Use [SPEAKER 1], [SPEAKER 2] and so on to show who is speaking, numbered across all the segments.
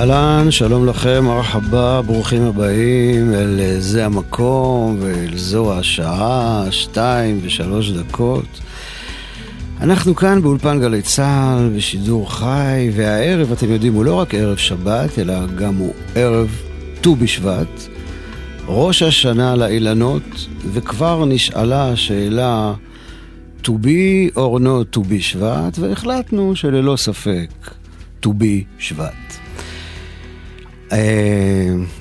[SPEAKER 1] אהלן, שלום לכם, מרחבה, ברוכים הבאים אל זה המקום ואל זו השעה, שתיים ושלוש דקות. אנחנו כאן באולפן גלי צה"ל בשידור חי, והערב, אתם יודעים, הוא לא רק ערב שבת, אלא גם הוא ערב ט"ו בשבט, ראש השנה לאילנות, וכבר נשאלה השאלה to be or not to be שבט, והחלטנו שללא ספק to be שבט.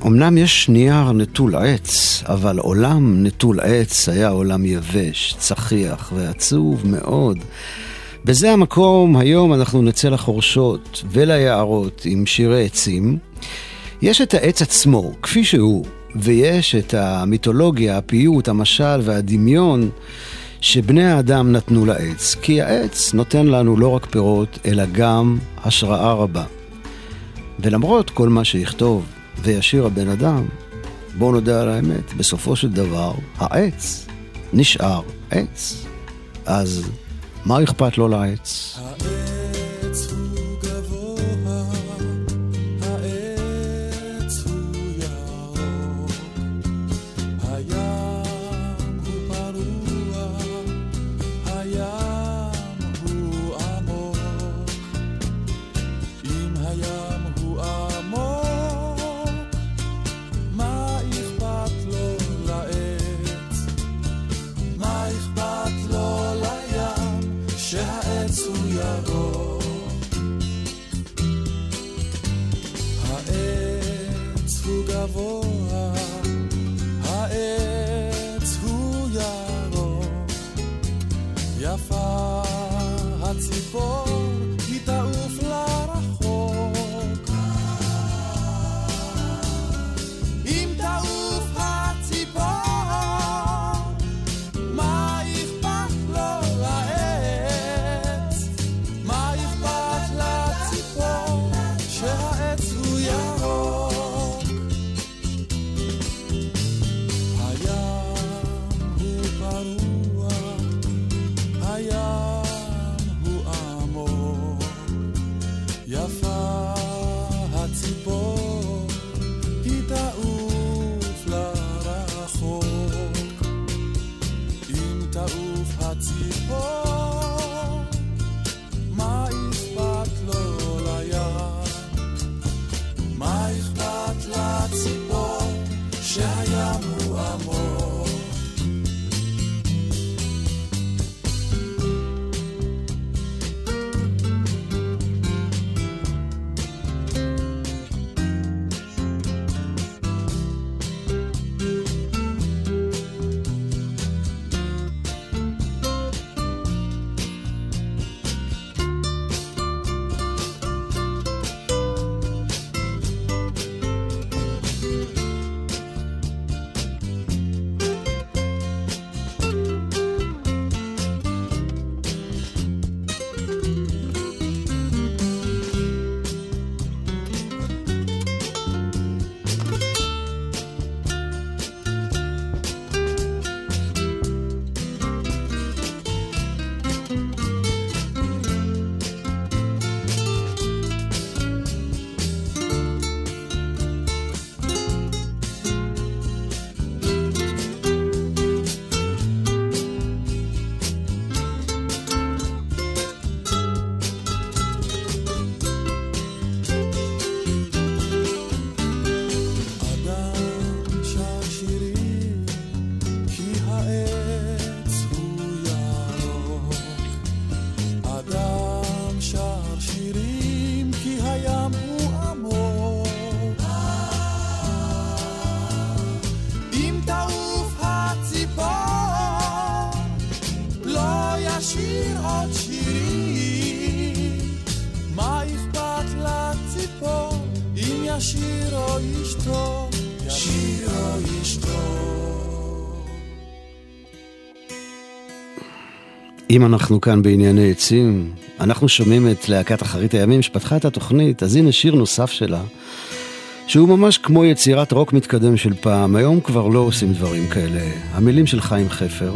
[SPEAKER 1] אומנם יש נייר נטול עץ, אבל עולם נטול עץ היה עולם יבש, צחיח ועצוב מאוד. בזה המקום, היום אנחנו נצא לחורשות וליערות עם שירי עצים. יש את העץ עצמו, כפי שהוא, ויש את המיתולוגיה, הפיוט, המשל והדמיון שבני האדם נתנו לעץ. כי העץ נותן לנו לא רק פירות, אלא גם השראה רבה. ולמרות כל מה שיכתוב וישיר הבן אדם, בואו נודה על האמת, בסופו של דבר, העץ נשאר עץ. אז מה אכפת לו לעץ?
[SPEAKER 2] העץ שירי, מה אכפת לציפור, אם ישיר או ישתוק, ישיר או ישתוק.
[SPEAKER 1] אם אנחנו כאן בענייני עצים, אנחנו שומעים את להקת אחרית הימים שפתחה את התוכנית, אז הנה שיר נוסף שלה, שהוא ממש כמו יצירת רוק מתקדם של פעם, היום כבר לא עושים דברים כאלה. המילים של חיים חפר,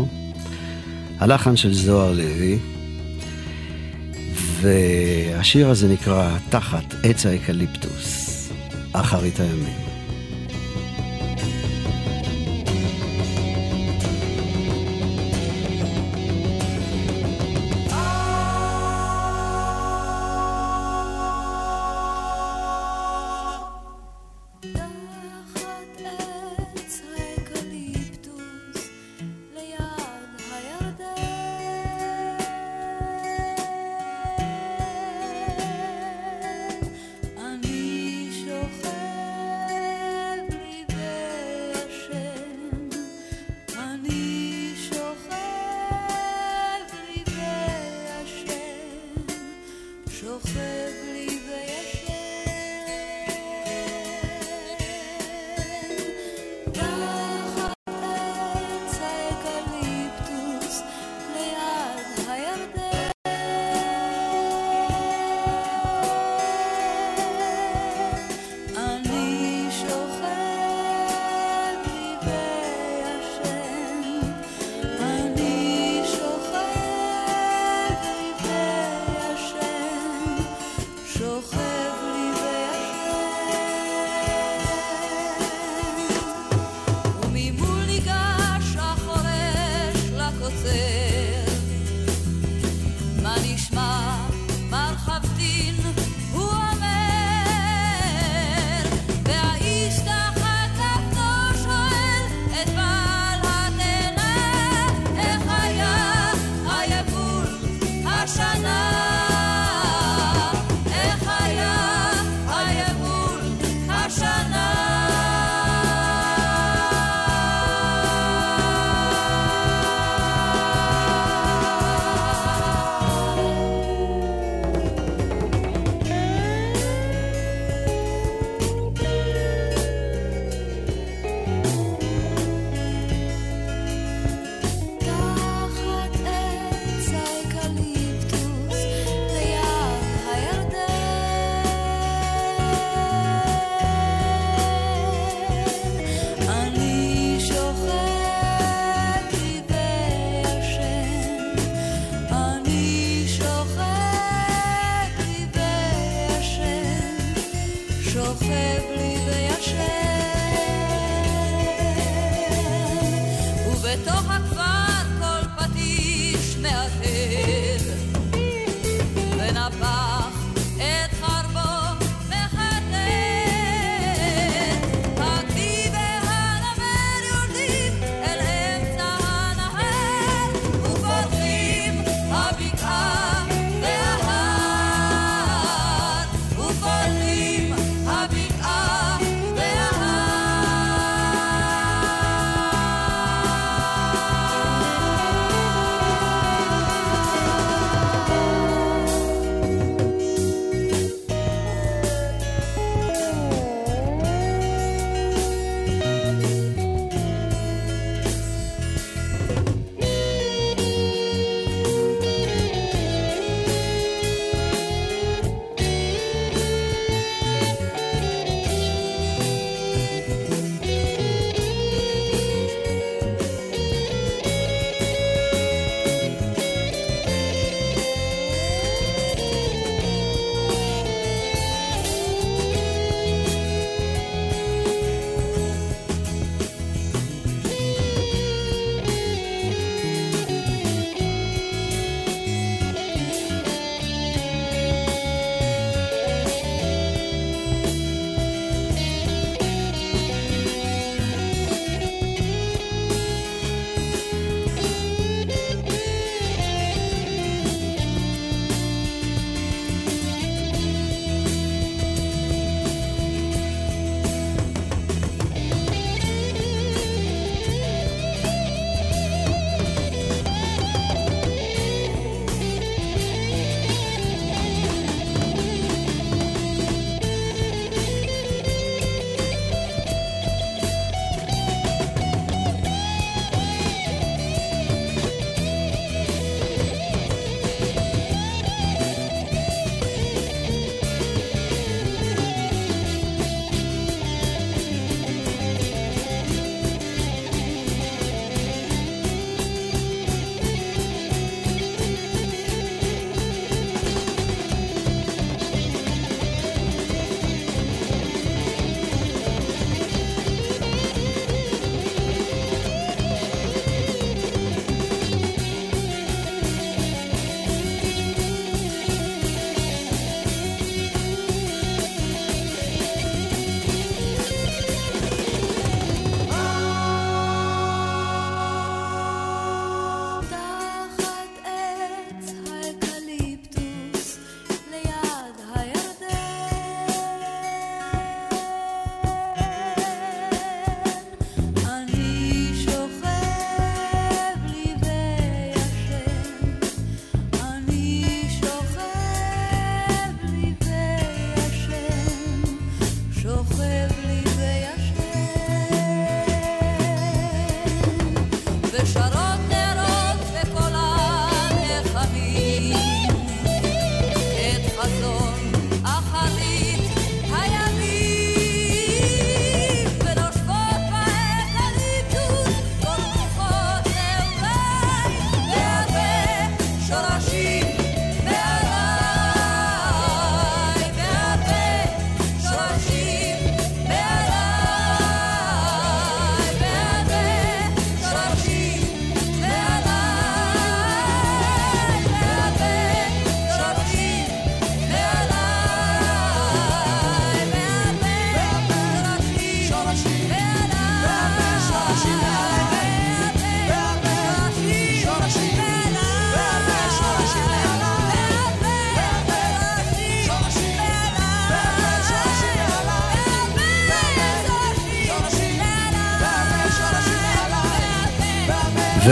[SPEAKER 1] הלחן של זוהר לוי, והשיר הזה נקרא תחת עץ האקליפטוס, אחרית הימים.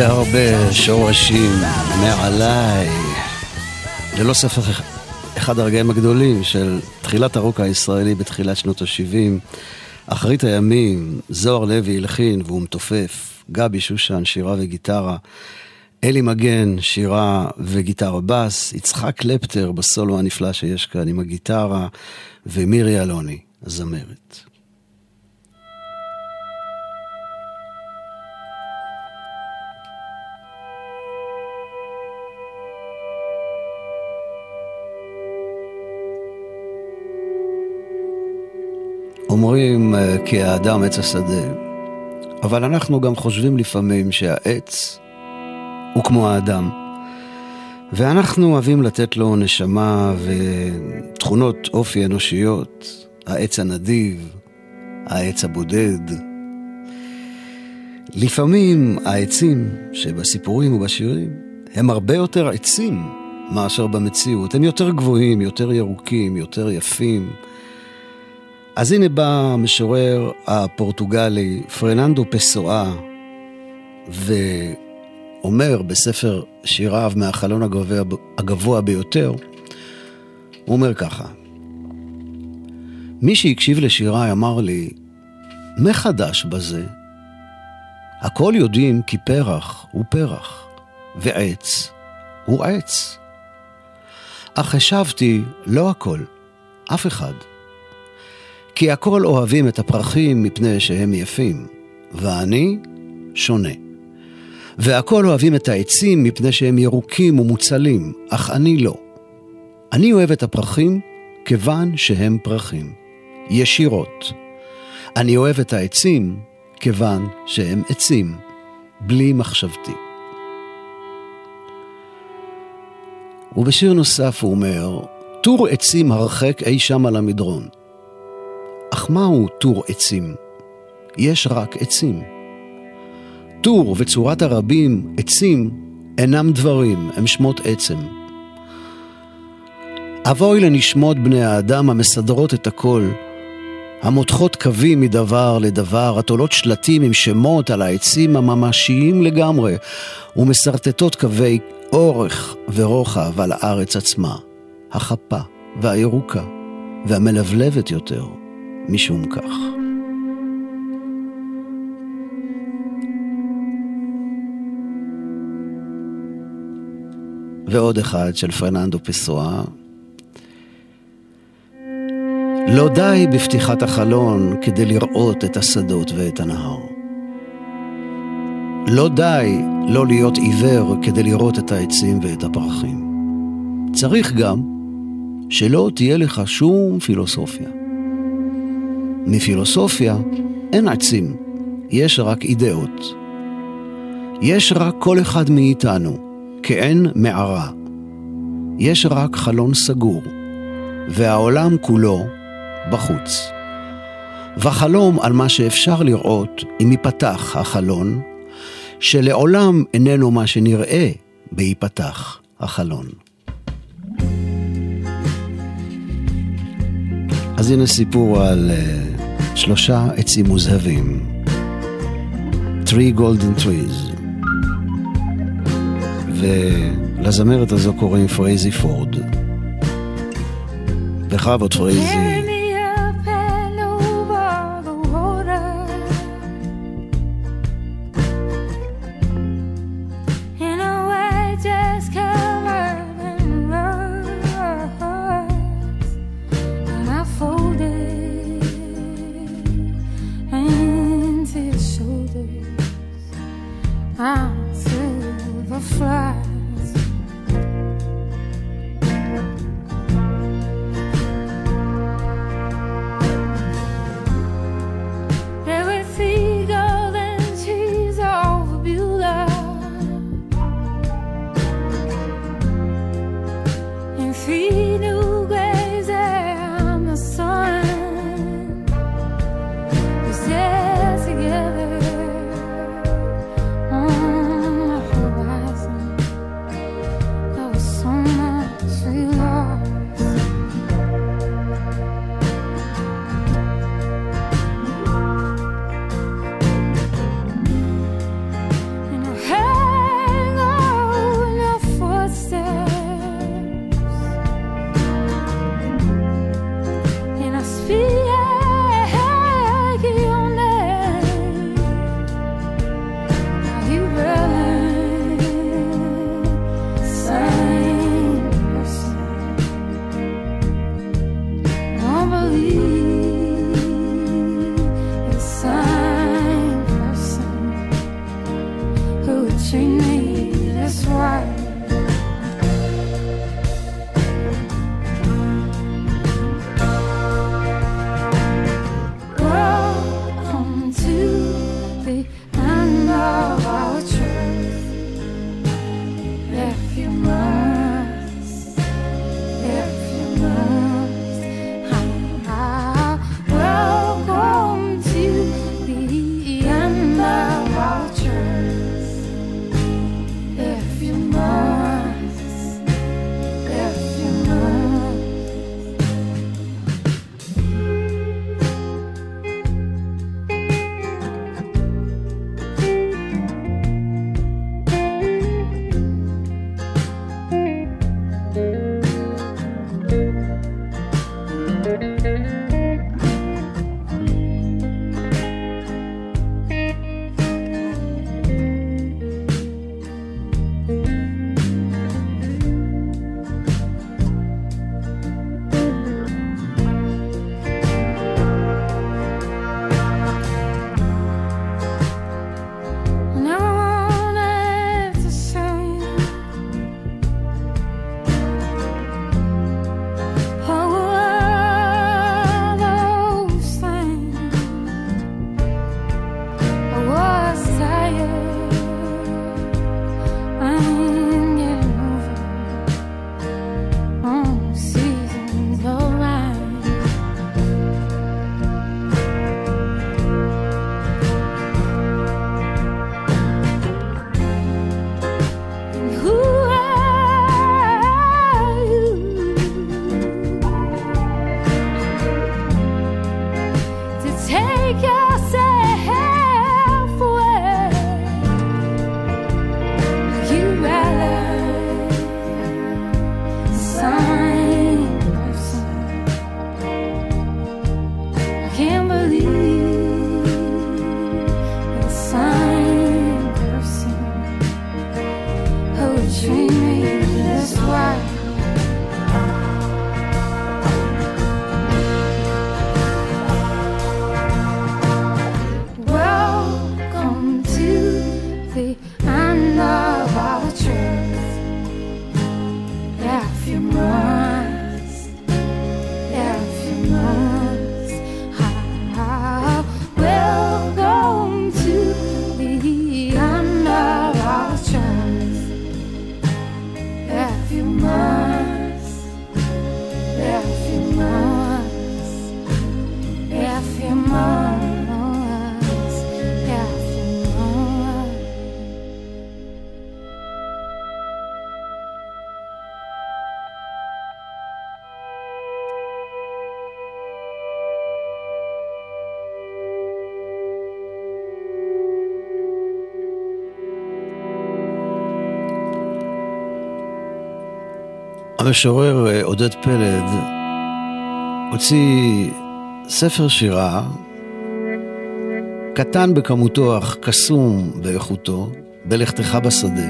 [SPEAKER 1] והרבה שורשים מעליי. ללא ספר אחד הרגעים הגדולים של תחילת הרוק הישראלי בתחילת שנות ה-70. אחרית הימים, זוהר לוי הלחין והוא מתופף, גבי שושן, שירה וגיטרה, אלי מגן, שירה וגיטרה בס, יצחק קלפטר בסולו הנפלא שיש כאן עם הגיטרה, ומירי אלוני, הזמרת. אומרים אה, כי האדם עץ השדה, אבל אנחנו גם חושבים לפעמים שהעץ הוא כמו האדם. ואנחנו אוהבים לתת לו נשמה ותכונות אופי אנושיות, העץ הנדיב, העץ הבודד. לפעמים העצים שבסיפורים ובשירים הם הרבה יותר עצים מאשר במציאות. הם יותר גבוהים, יותר ירוקים, יותר יפים. אז הנה בא המשורר הפורטוגלי פרננדו פסואה ואומר בספר שיריו מהחלון הגבוה, הגבוה ביותר, הוא אומר ככה: מי שהקשיב לשיריי אמר לי, מה חדש בזה? הכל יודעים כי פרח הוא פרח, ועץ הוא עץ. אך השבתי, לא הכל, אף אחד. כי הכל אוהבים את הפרחים מפני שהם יפים, ואני שונה. והכל אוהבים את העצים מפני שהם ירוקים ומוצלים, אך אני לא. אני אוהב את הפרחים כיוון שהם פרחים, ישירות. אני אוהב את העצים כיוון שהם עצים, בלי מחשבתי. ובשיר נוסף הוא אומר, טור עצים הרחק אי שם על המדרון. אך מהו טור עצים? יש רק עצים. טור וצורת הרבים, עצים, אינם דברים, הם שמות עצם. אבוי לנשמות בני האדם המסדרות את הכל, המותחות קווים מדבר לדבר, התולות שלטים עם שמות על העצים הממשיים לגמרי, ומסרטטות קווי אורך ורוחב על הארץ עצמה, החפה והירוקה והמלבלבת יותר. משום כך. ועוד אחד של פרננדו פסואה. לא די בפתיחת החלון כדי לראות את השדות ואת הנהר. לא די לא להיות עיוור כדי לראות את העצים ואת הפרחים. צריך גם שלא תהיה לך שום פילוסופיה. מפילוסופיה אין עצים, יש רק אידאות. יש רק כל אחד מאיתנו, כאין מערה. יש רק חלון סגור, והעולם כולו בחוץ. וחלום על מה שאפשר לראות אם ייפתח החלון, שלעולם איננו מה שנראה בהיפתח החלון. אז הנה סיפור על uh, שלושה עצים מוזהבים. Three Golden Trees. ולזמרת הזו קוראים פרייזי פורד. בכבוד פרייזי. המשורר אה, עודד פלד הוציא ספר שירה, קטן בכמותו אך קסום באיכותו, בלכתך בשדה.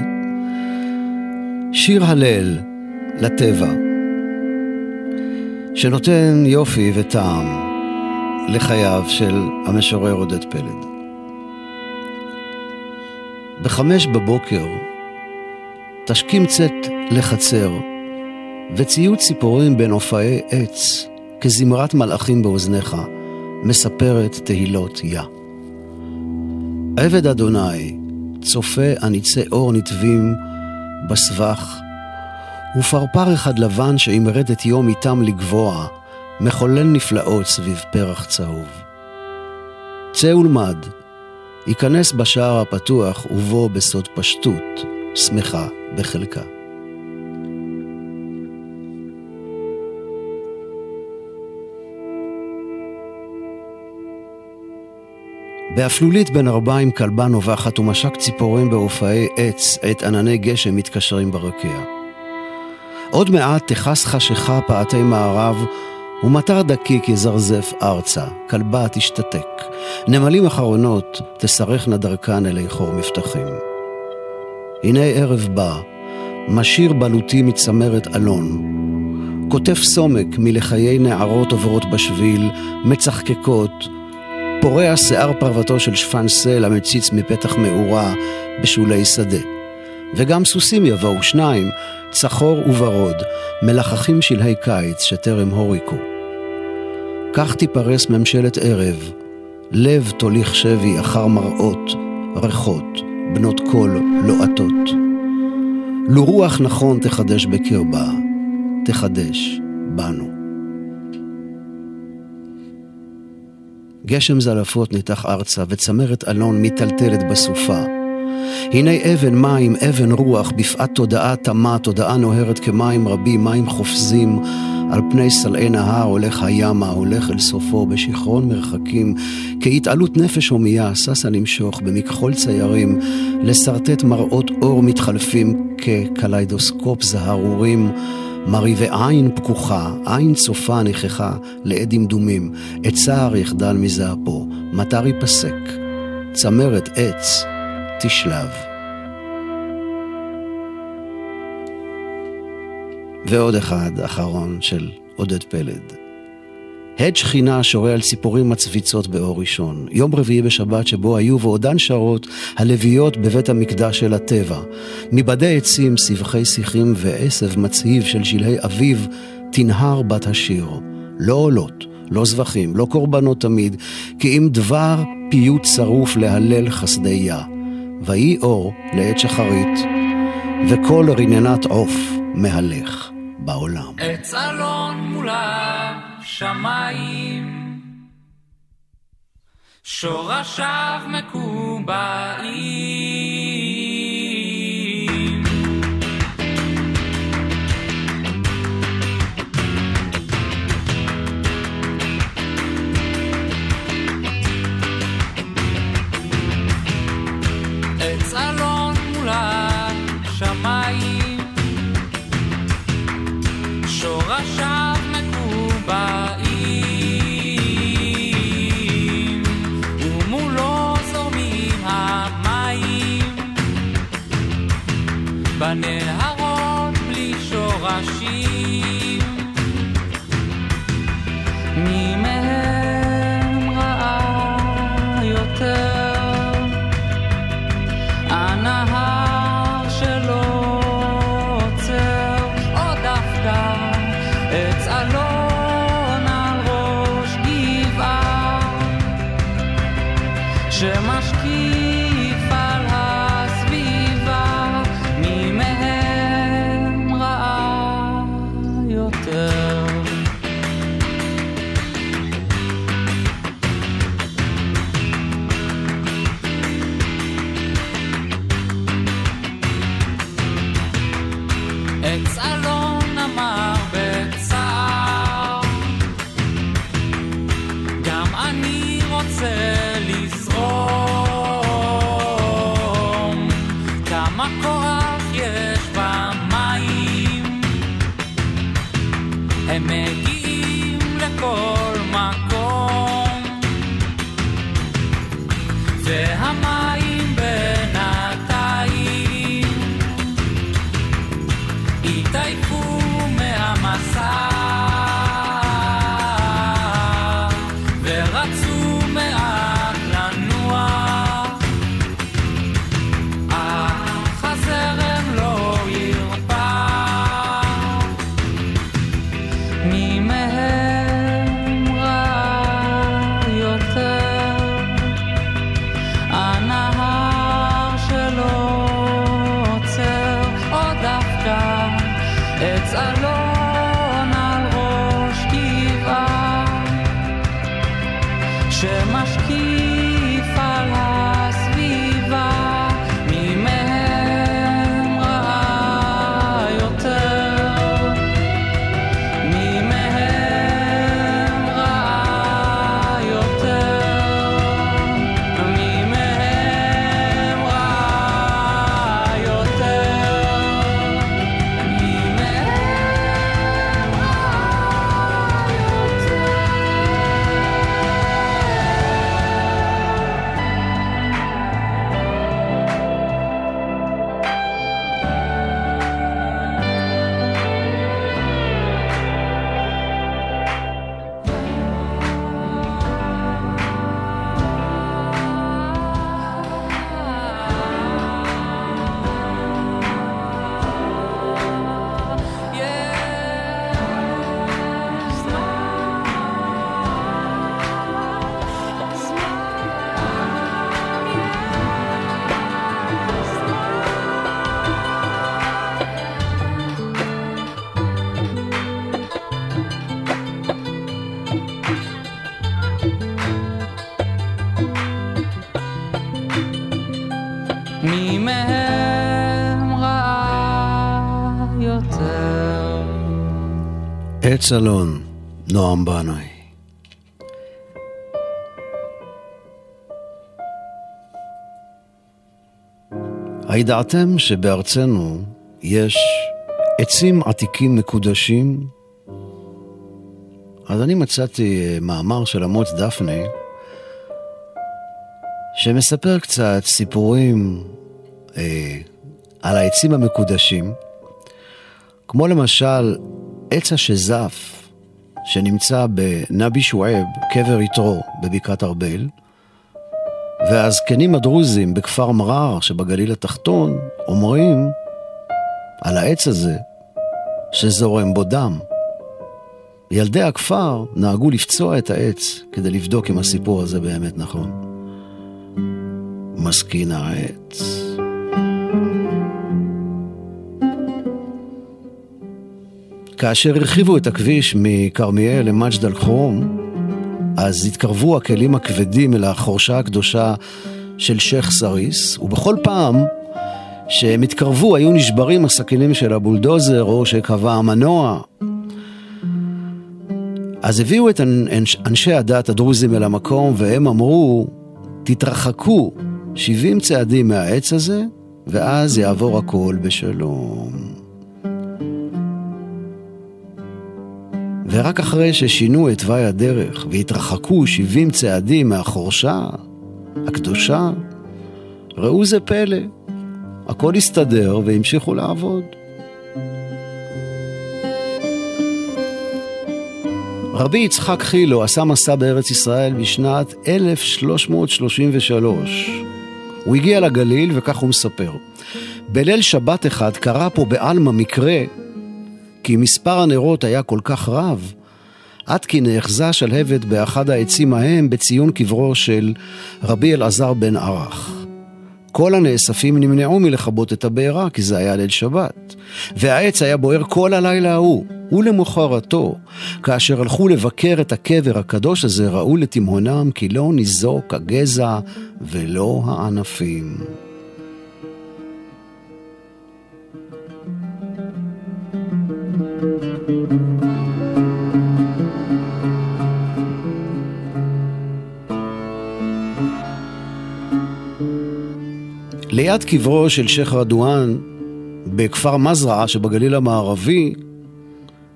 [SPEAKER 1] שיר הלל לטבע, שנותן יופי וטעם לחייו של המשורר עודד פלד. בחמש בבוקר תשכים צאת לחצר, וציוץ ציפורים בין הופעי עץ, כזמרת מלאכים באוזניך, מספרת תהילות יה. עבד אדוני, צופה הניצי אור נתבים בסבך, ופרפר אחד לבן את יום איתם לגבוה, מחולל נפלאות סביב פרח צהוב. צא ולמד, ייכנס בשער הפתוח ובו בסוד פשטות, שמחה בחלקה. באפלולית בין ארבעים כלבה נובחת ומשק ציפורים באופאי עץ עת ענני גשם מתקשרים ברקיע. עוד מעט תכס חשיכה פעתי מערב ומטר דקיק יזרזף ארצה, כלבה תשתתק, נמלים אחרונות תסרכנה דרכן אלי חור מבטחים. הנה ערב בא, משיר בלוטי מצמרת אלון, כותב סומק מלחיי נערות עוברות בשביל, מצחקקות, פורע שיער פרוותו של שפן סלע מציץ מפתח מאורה בשולי שדה. וגם סוסים יבואו, שניים, צחור וברוד, מלחכים שלהי קיץ שטרם הוריקו. כך תיפרס ממשלת ערב, לב תוליך שבי אחר מראות, ריחות, בנות קול לוהטות. לו רוח נכון תחדש בקרבה, תחדש בנו. גשם זלפות ניתח ארצה, וצמרת אלון מיטלטלת בסופה. הנה אבן מים, אבן רוח, בפאת תודעה תמה, תודעה נוהרת כמים רבים, מים חופזים, על פני סלעי נהר הולך הימה, הולך אל סופו, בשיכרון מרחקים, כהתעלות נפש הומייה, ששה למשוך, במכחול ציירים, לשרטט מראות אור מתחלפים כקליידוסקופ זהרורים. מרהיבי עין פקוחה, עין צופה נכחה לעד דמדומים, את צער יחדל מזעפו, מטר ייפסק, צמרת עץ תשלב. ועוד אחד אחרון של עודד פלד. הד שכינה שורה על ציפורים מצביצות באור ראשון. יום רביעי בשבת שבו היו ועודן שרות הלוויות בבית המקדש של הטבע. מבדי עצים, סבכי שיחים ועשב מצהיב של שלהי אביב, תנהר בת השיר. לא עולות, לא זבחים, לא קורבנות תמיד, כי אם דבר פיוט שרוף להלל חסדי יה. ויהי אור לעת שחרית, וכל רננת עוף מהלך בעולם.
[SPEAKER 3] עץ אלון מול השמיים, שורשיו מקובעים.
[SPEAKER 1] עץ אלון, נועם בנאי. הידעתם שבארצנו יש עצים עתיקים מקודשים? אז אני מצאתי אה, מאמר של אמוץ דפני, שמספר קצת סיפורים אה, על העצים המקודשים, כמו למשל עץ השזף, שנמצא בנבי שועב, קבר יתרו בבקעת ארבל, והזקנים הדרוזים בכפר מרר שבגליל התחתון אומרים על העץ הזה שזורם בו דם. ילדי הכפר נהגו לפצוע את העץ כדי לבדוק אם הסיפור הזה באמת נכון. מסכין העץ. כאשר הרחיבו את הכביש מכרמיאל למג'ד אל-כרום, אז התקרבו הכלים הכבדים אל החורשה הקדושה של שייח' סריס, ובכל פעם שהם התקרבו היו נשברים הסכינים של הבולדוזר או שקבע המנוע. אז הביאו את אנשי הדת הדרוזים אל המקום והם אמרו, תתרחקו 70 צעדים מהעץ הזה ואז יעבור הכל בשלום. ורק אחרי ששינו את תוואי הדרך והתרחקו 70 צעדים מהחורשה הקדושה, ראו זה פלא, הכל הסתדר והמשיכו לעבוד. רבי יצחק חילו עשה מסע בארץ ישראל בשנת 1333. הוא הגיע לגליל וכך הוא מספר. בליל שבת אחד קרה פה בעלמא מקרה כי מספר הנרות היה כל כך רב, עד כי נאחזה שלהבת באחד העצים ההם בציון קברו של רבי אלעזר בן ערך. כל הנאספים נמנעו מלכבות את הבעירה, כי זה היה ליל שבת. והעץ היה בוער כל הלילה ההוא, ולמחרתו, כאשר הלכו לבקר את הקבר הקדוש הזה, ראו לתימהונם כי לא ניזוק הגזע ולא הענפים. ליד קברו של שייח' רדואן בכפר מזרעה שבגליל המערבי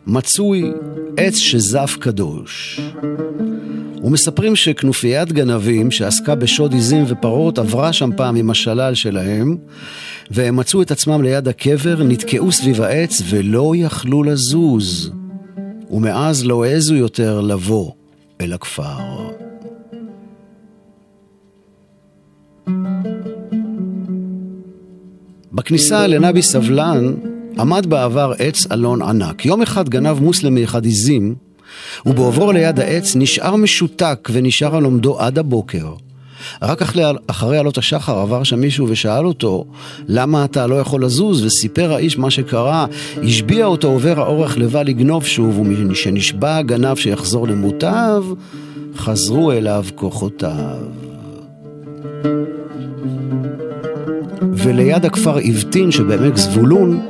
[SPEAKER 1] מצוי עץ שזף קדוש. ומספרים שכנופיית גנבים שעסקה בשוד עיזים ופרות עברה שם פעם עם השלל שלהם והם מצאו את עצמם ליד הקבר, נתקעו סביב העץ ולא יכלו לזוז. ומאז לא העזו יותר לבוא אל הכפר. בכניסה לנבי סבלן עמד בעבר עץ אלון ענק. יום אחד גנב מוסלמי אחד עיזים, ובעוברו ליד העץ נשאר משותק ונשאר על עומדו עד הבוקר. רק אחרי, אחרי עלות השחר עבר שם מישהו ושאל אותו למה אתה לא יכול לזוז? וסיפר האיש מה שקרה. השביע אותו עובר האורך לבא לגנוב שוב ומשנשבע הגנב שיחזור למוטב חזרו אליו כוחותיו. וליד הכפר אבטין שבעמק זבולון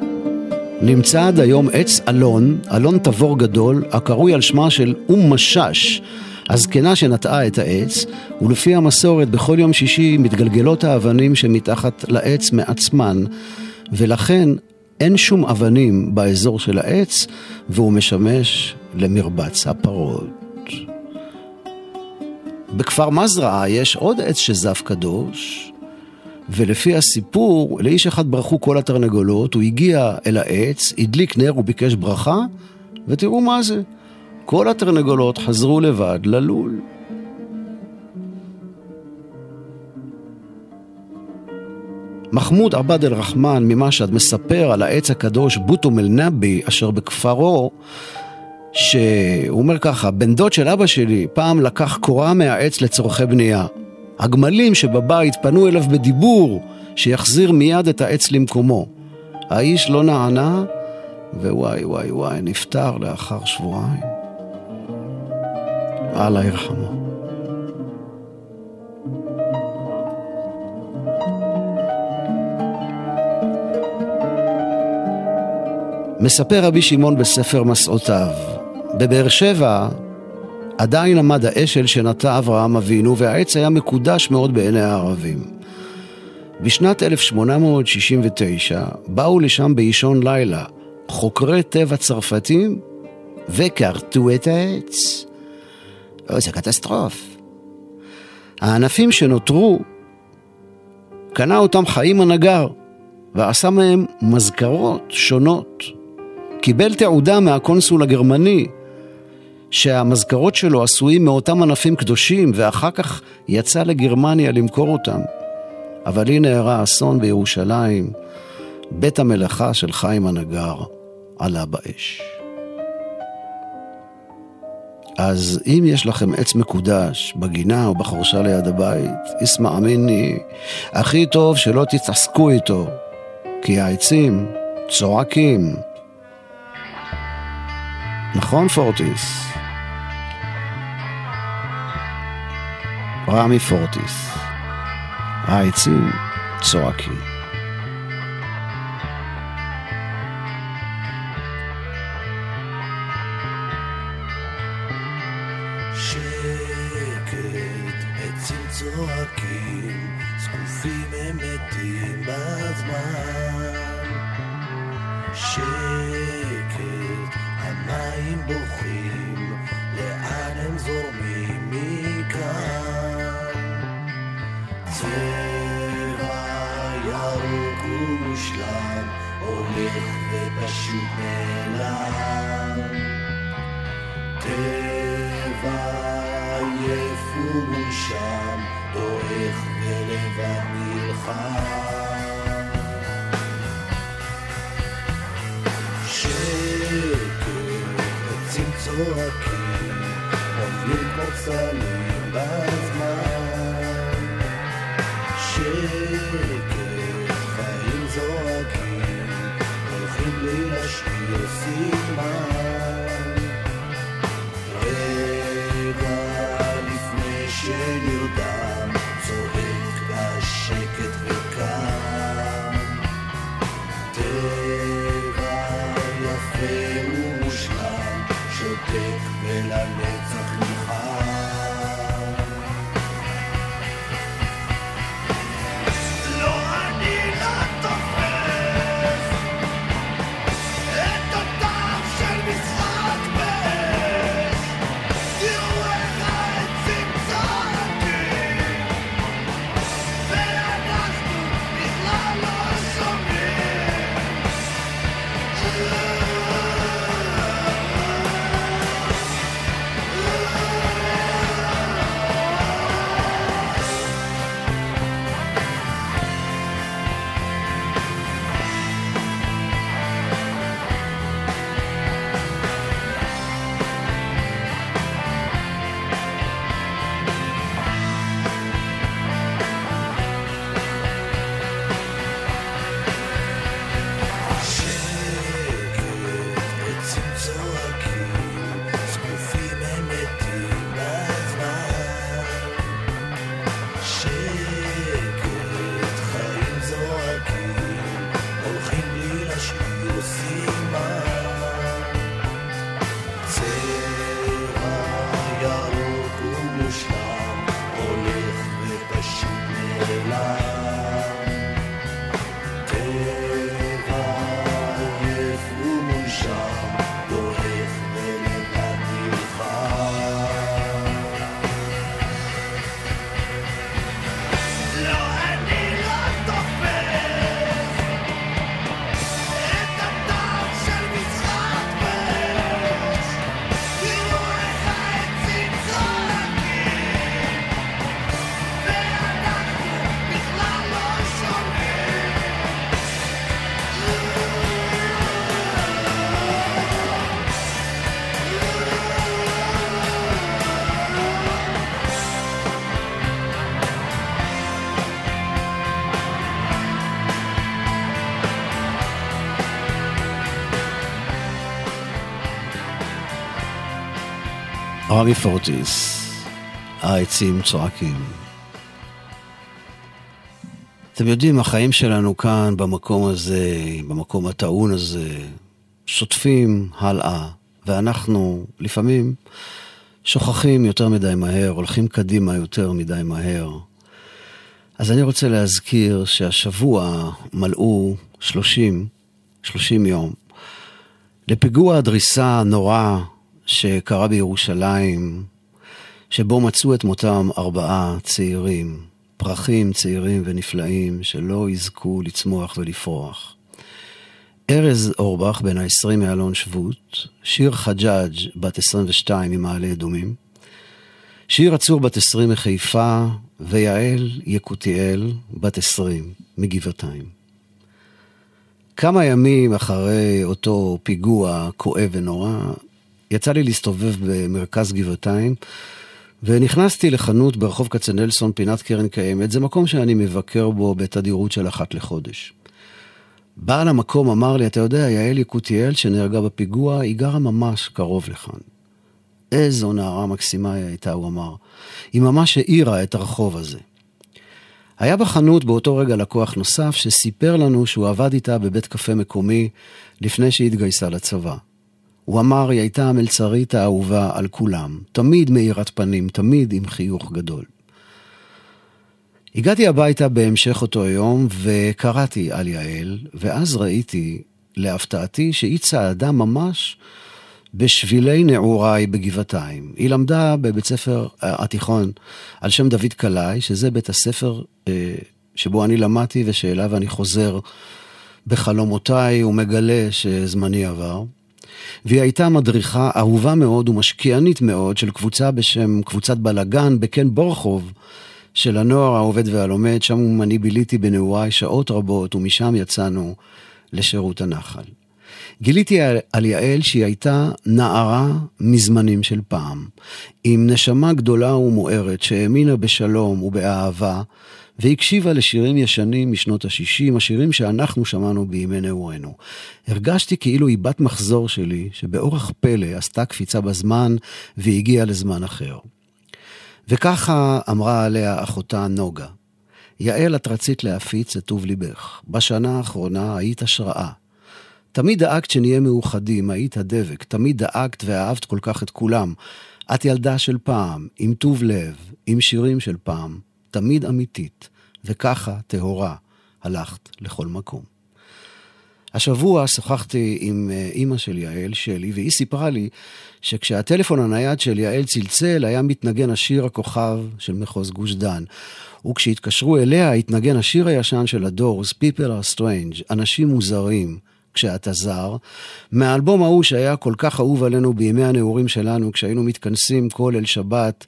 [SPEAKER 1] נמצא עד היום עץ אלון, אלון תבור גדול, הקרוי על שמה של אום משש, הזקנה שנטעה את העץ, ולפי המסורת בכל יום שישי מתגלגלות האבנים שמתחת לעץ מעצמן, ולכן אין שום אבנים באזור של העץ, והוא משמש למרבץ הפרות. בכפר מזרעה יש עוד עץ שזף קדוש, ולפי הסיפור, לאיש אחד ברחו כל התרנגולות, הוא הגיע אל העץ, הדליק נר וביקש ברכה, ותראו מה זה. כל התרנגולות חזרו לבד ללול. מחמוד עבד אל-רחמן ממשהד מספר על העץ הקדוש בוטום אל-נבי אשר בכפרו שהוא אומר ככה, בן דוד של אבא שלי פעם לקח קורה מהעץ לצורכי בנייה. הגמלים שבבית פנו אליו בדיבור שיחזיר מיד את העץ למקומו. האיש לא נענה, ווואי וואי וואי, נפטר לאחר שבועיים. אללה ירחמו. מספר רבי שמעון בספר מסעותיו, בבאר שבע עדיין עמד האשל שנטע אברהם אבינו והעץ היה מקודש מאוד בעיני הערבים. בשנת 1869 באו לשם באישון לילה חוקרי טבע צרפתים וכרתו את העץ. או, זה קטסטרוף. הענפים שנותרו, קנה אותם חיים הנגר ועשה מהם מזכרות שונות. קיבל תעודה מהקונסול הגרמני שהמזכרות שלו עשויים מאותם ענפים קדושים ואחר כך יצא לגרמניה למכור אותם. אבל הנה אירע אסון בירושלים, בית המלאכה של חיים הנגר עלה באש. אז אם יש לכם עץ מקודש בגינה או בחורשה ליד הבית, אסמע מיני, הכי טוב שלא תתעסקו איתו, כי העצים צועקים. נכון פורטיס? רמי פורטיס. העצים צועקים.
[SPEAKER 4] Jerusalem.
[SPEAKER 1] רמי פורטיס, העצים צועקים. אתם יודעים, החיים שלנו כאן, במקום הזה, במקום הטעון הזה, שוטפים הלאה, ואנחנו לפעמים שוכחים יותר מדי מהר, הולכים קדימה יותר מדי מהר. אז אני רוצה להזכיר שהשבוע מלאו 30, 30 יום, לפיגוע הדריסה הנורא שקרה בירושלים, שבו מצאו את מותם ארבעה צעירים, פרחים צעירים ונפלאים שלא יזכו לצמוח ולפרוח. ארז אורבך, בן ה-20 מאלון שבות, שיר חג'אג', בת 22 ממעלה אדומים, שיר עצור, בת 20 מחיפה, ויעל יקותיאל, בת 20 מגבעתיים. כמה ימים אחרי אותו פיגוע כואב ונורא, יצא לי להסתובב במרכז גבעתיים, ונכנסתי לחנות ברחוב כצנלסון, פינת קרן קיימת. זה מקום שאני מבקר בו בתדירות של אחת לחודש. בעל המקום אמר לי, אתה יודע, יעל יקותיאל שנהרגה בפיגוע, היא גרה ממש קרוב לכאן. איזו נערה מקסימה היא הייתה, הוא אמר. היא ממש האירה את הרחוב הזה. היה בחנות באותו רגע לקוח נוסף שסיפר לנו שהוא עבד איתה בבית קפה מקומי לפני שהתגייסה לצבא. הוא אמר, היא הייתה המלצרית האהובה על כולם, תמיד מאירת פנים, תמיד עם חיוך גדול. הגעתי הביתה בהמשך אותו יום וקראתי על יעל, ואז ראיתי, להפתעתי, שהיא צעדה ממש בשבילי נעוריי בגבעתיים. היא למדה בבית ספר אה, התיכון על שם דוד קלעי, שזה בית הספר אה, שבו אני למדתי ושאליו אני חוזר בחלומותיי ומגלה שזמני עבר. והיא הייתה מדריכה אהובה מאוד ומשקיענית מאוד של קבוצה בשם קבוצת בלאגן בקן בורחוב של הנוער העובד והלומד, שם אני ביליתי בנעוריי שעות רבות ומשם יצאנו לשירות הנחל. גיליתי על יעל שהיא הייתה נערה מזמנים של פעם, עם נשמה גדולה ומוארת שהאמינה בשלום ובאהבה, והקשיבה לשירים ישנים משנות ה-60, השירים שאנחנו שמענו בימי נעורינו. הרגשתי כאילו היא בת מחזור שלי, שבאורח פלא עשתה קפיצה בזמן והגיעה לזמן אחר. וככה אמרה עליה אחותה נוגה, יעל, את רצית להפיץ את טוב ליבך. בשנה האחרונה היית השראה. תמיד דאגת שנהיה מאוחדים, היית הדבק. תמיד דאגת ואהבת כל כך את כולם. את ילדה של פעם, עם טוב לב, עם שירים של פעם. תמיד אמיתית, וככה, טהורה, הלכת לכל מקום. השבוע שוחחתי עם אה, אימא של יעל, שלי, והיא סיפרה לי שכשהטלפון הנייד של יעל צלצל, היה מתנגן השיר הכוכב של מחוז גוש דן. וכשהתקשרו אליה, התנגן השיר הישן של הדורס, People are Strange, אנשים מוזרים, כשאתה זר, מהאלבום ההוא שהיה כל כך אהוב עלינו בימי הנעורים שלנו, כשהיינו מתכנסים כל אל שבת.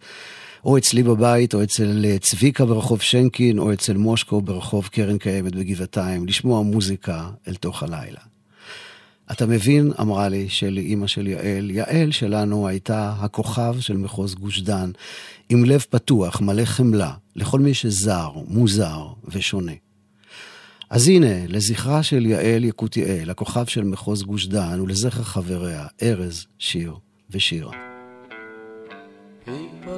[SPEAKER 1] או אצלי בבית, או אצל אה, צביקה ברחוב שנקין, או אצל מושקו ברחוב קרן קיימת בגבעתיים, לשמוע מוזיקה אל תוך הלילה. אתה מבין, אמרה לי, שלי אימא של יעל, יעל שלנו הייתה הכוכב של מחוז גוש דן, עם לב פתוח, מלא חמלה, לכל מי שזר, מוזר ושונה. אז הנה, לזכרה של יעל יקותיאל, הכוכב של מחוז גוש דן, ולזכר חבריה, ארז, שיר ושירה.
[SPEAKER 5] People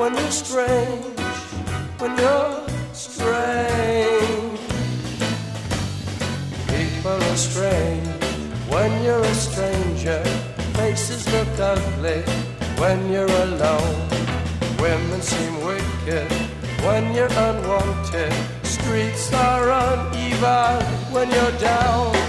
[SPEAKER 5] when you're strange, when you're strange. People are strange when you're a stranger. Faces look ugly when you're alone. Women seem wicked when you're unwanted. Streets are uneven when you're down.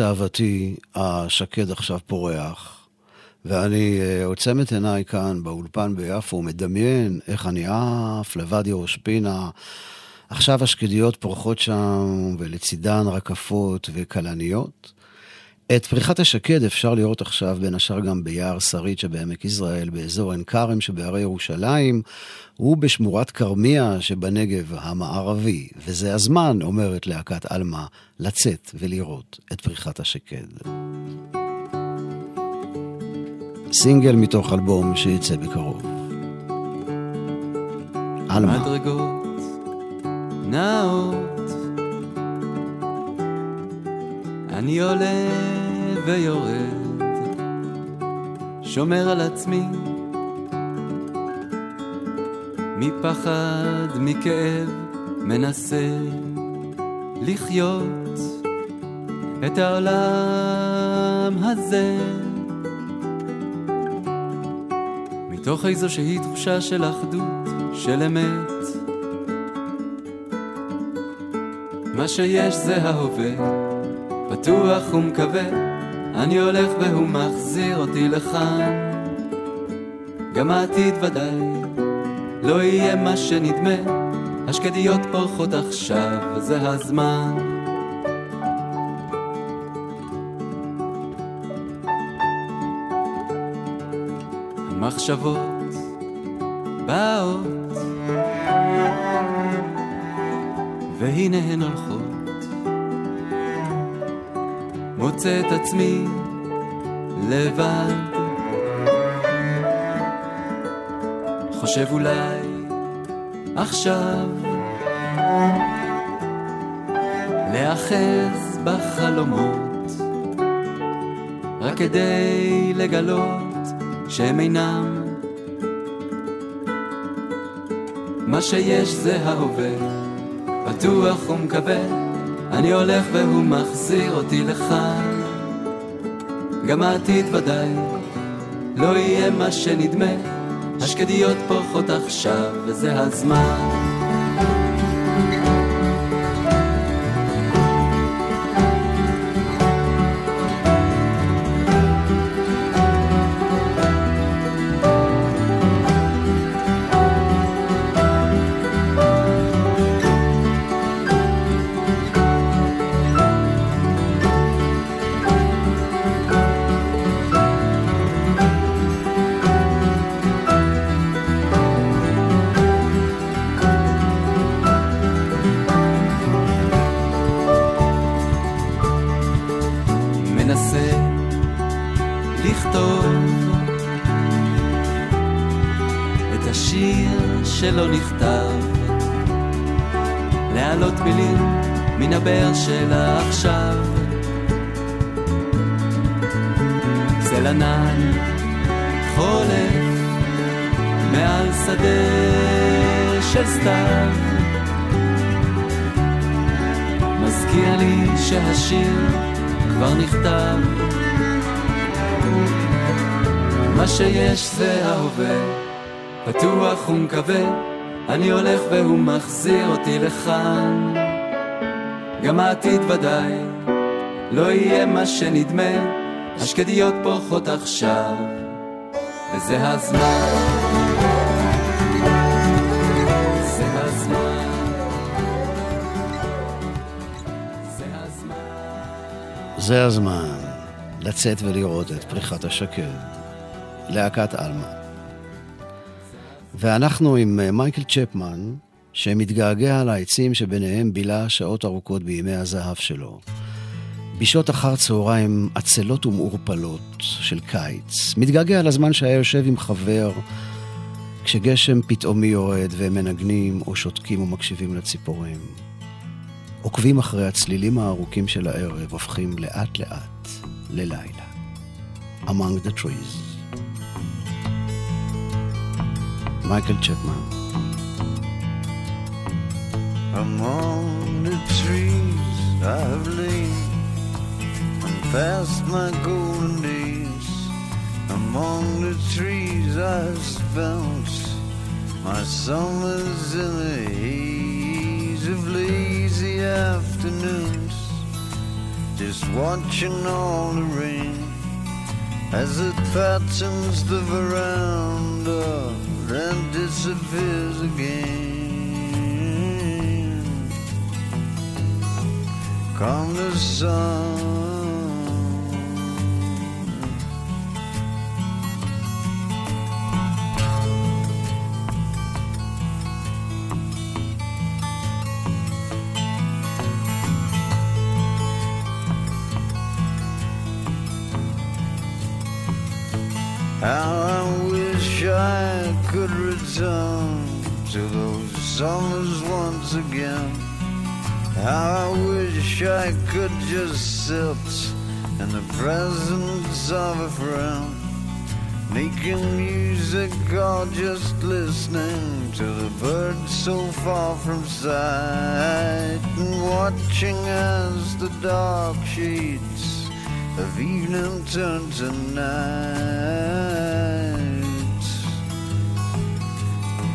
[SPEAKER 1] אהבתי, השקד עכשיו פורח, ואני אה, עוצם את עיניי כאן באולפן ביפו, מדמיין איך אני עף לוואדי ראש פינה. עכשיו השקדיות פורחות שם, ולצידן רקפות וכלניות. את פריחת השקד אפשר לראות עכשיו בין השאר גם ביער שרית שבעמק יזרעאל, באזור עין כרם שבהרי ירושלים, ובשמורת כרמיה שבנגב המערבי. וזה הזמן, אומרת להקת עלמה, לצאת ולראות את פריחת השקד. סינגל מתוך אלבום שיצא בקרוב. עלמה.
[SPEAKER 3] מדרגות נעות אני עולה ויורד שומר על עצמי. מפחד, מכאב, מנסה לחיות את העולם הזה. מתוך איזושהי תחושה של אחדות, של אמת. מה שיש זה ההווה, פתוח ומקווה, אני הולך והוא מחזיר אותי לכאן. גם העתיד ודאי לא יהיה מה שנדמה, השקדיות פורחות עכשיו, זה הזמן. המחשבות באות והנה הן הולכות. מוצא את עצמי לבד. חושב אולי עכשיו להאחז בחלומות רק כדי לגלות שהם אינם מה שיש זה ההווה בטוח ומקווה, אני הולך והוא מחזיר אותי לכאן. גם העתיד ודאי לא יהיה מה שנדמה, השקדיות פורחות עכשיו וזה הזמן. מחזיר אותי לכאן. גם העתיד ודאי לא יהיה מה שנדמה, השקדיות פורחות עכשיו, וזה הזמן. זה הזמן.
[SPEAKER 1] לצאת ולראות את פריחת השקד, להקת עלמה. ואנחנו עם אה, מייקל צ'פמן, שמתגעגע לעצים שביניהם בילה שעות ארוכות בימי הזהב שלו. בשעות אחר צהריים עצלות ומעורפלות של קיץ. מתגעגע לזמן שהיה יושב עם חבר כשגשם פתאומי יורד והם מנגנים או שותקים ומקשיבים לציפורים. עוקבים אחרי הצלילים הארוכים של הערב, הופכים לאט לאט ללילה. Among the Trees. מייקל צ'פמן.
[SPEAKER 6] Among the trees I have lain and passed my golden days. Among the trees I have spent my summers in the haze of lazy afternoons, just watching all the rain as it patterns the veranda and disappears again. Come the sun. How I wish I could return to those summers once again. How I wish I could just sit in the presence of a friend, making music or just listening to the birds so far from sight, and watching as the dark shades of evening turn to night.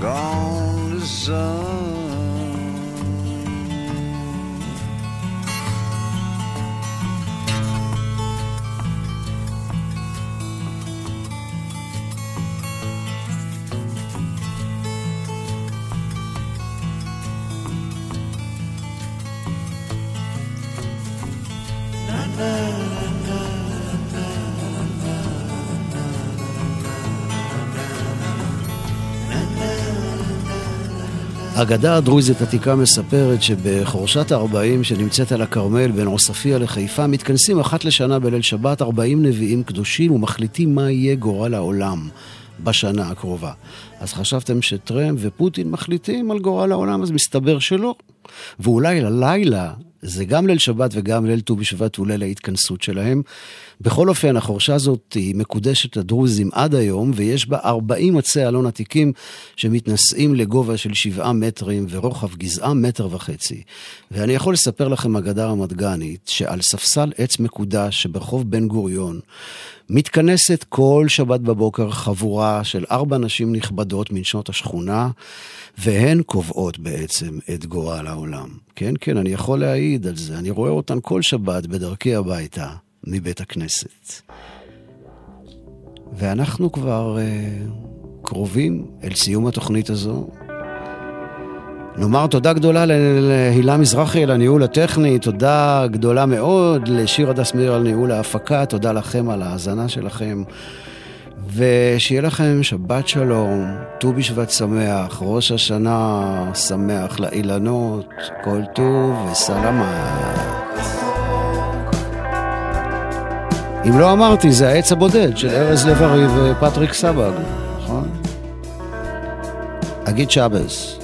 [SPEAKER 6] Gone the sun.
[SPEAKER 1] אגדה הדרוזית עתיקה מספרת שבחורשת ה-40 שנמצאת על הכרמל בין עוספיא לחיפה מתכנסים אחת לשנה בליל שבת 40 נביאים קדושים ומחליטים מה יהיה גורל העולם בשנה הקרובה. אז חשבתם שטרמפ ופוטין מחליטים על גורל העולם, אז מסתבר שלא. ואולי ללילה זה גם ליל שבת וגם ליל ט"ו בשבט הוא ליל ההתכנסות שלהם. בכל אופן, החורשה הזאת היא מקודשת לדרוזים עד היום, ויש בה 40 עצי אלון עתיקים שמתנשאים לגובה של 7 מטרים ורוחב גזעה מטר וחצי. ואני יכול לספר לכם אגדה רמת גנית, שעל ספסל עץ מקודש שברחוב בן גוריון, מתכנסת כל שבת בבוקר חבורה של ארבע נשים נכבדות מנשות השכונה, והן קובעות בעצם את גורל העולם. כן, כן, אני יכול להעיד על זה. אני רואה אותן כל שבת בדרכי הביתה מבית הכנסת. ואנחנו כבר uh, קרובים אל סיום התוכנית הזו. נאמר תודה גדולה להילה מזרחי על הניהול הטכני, תודה גדולה מאוד לשיר הדס מאיר על ניהול ההפקה, תודה לכם על ההאזנה שלכם. ושיהיה לכם שבת שלום, ט"ו בשבט שמח, ראש השנה שמח לאילנות, כל טוב וסלמת. אם לא אמרתי, זה העץ הבודד של ארז לב-ארי ופטריק סבג, נכון? אגיד שבס.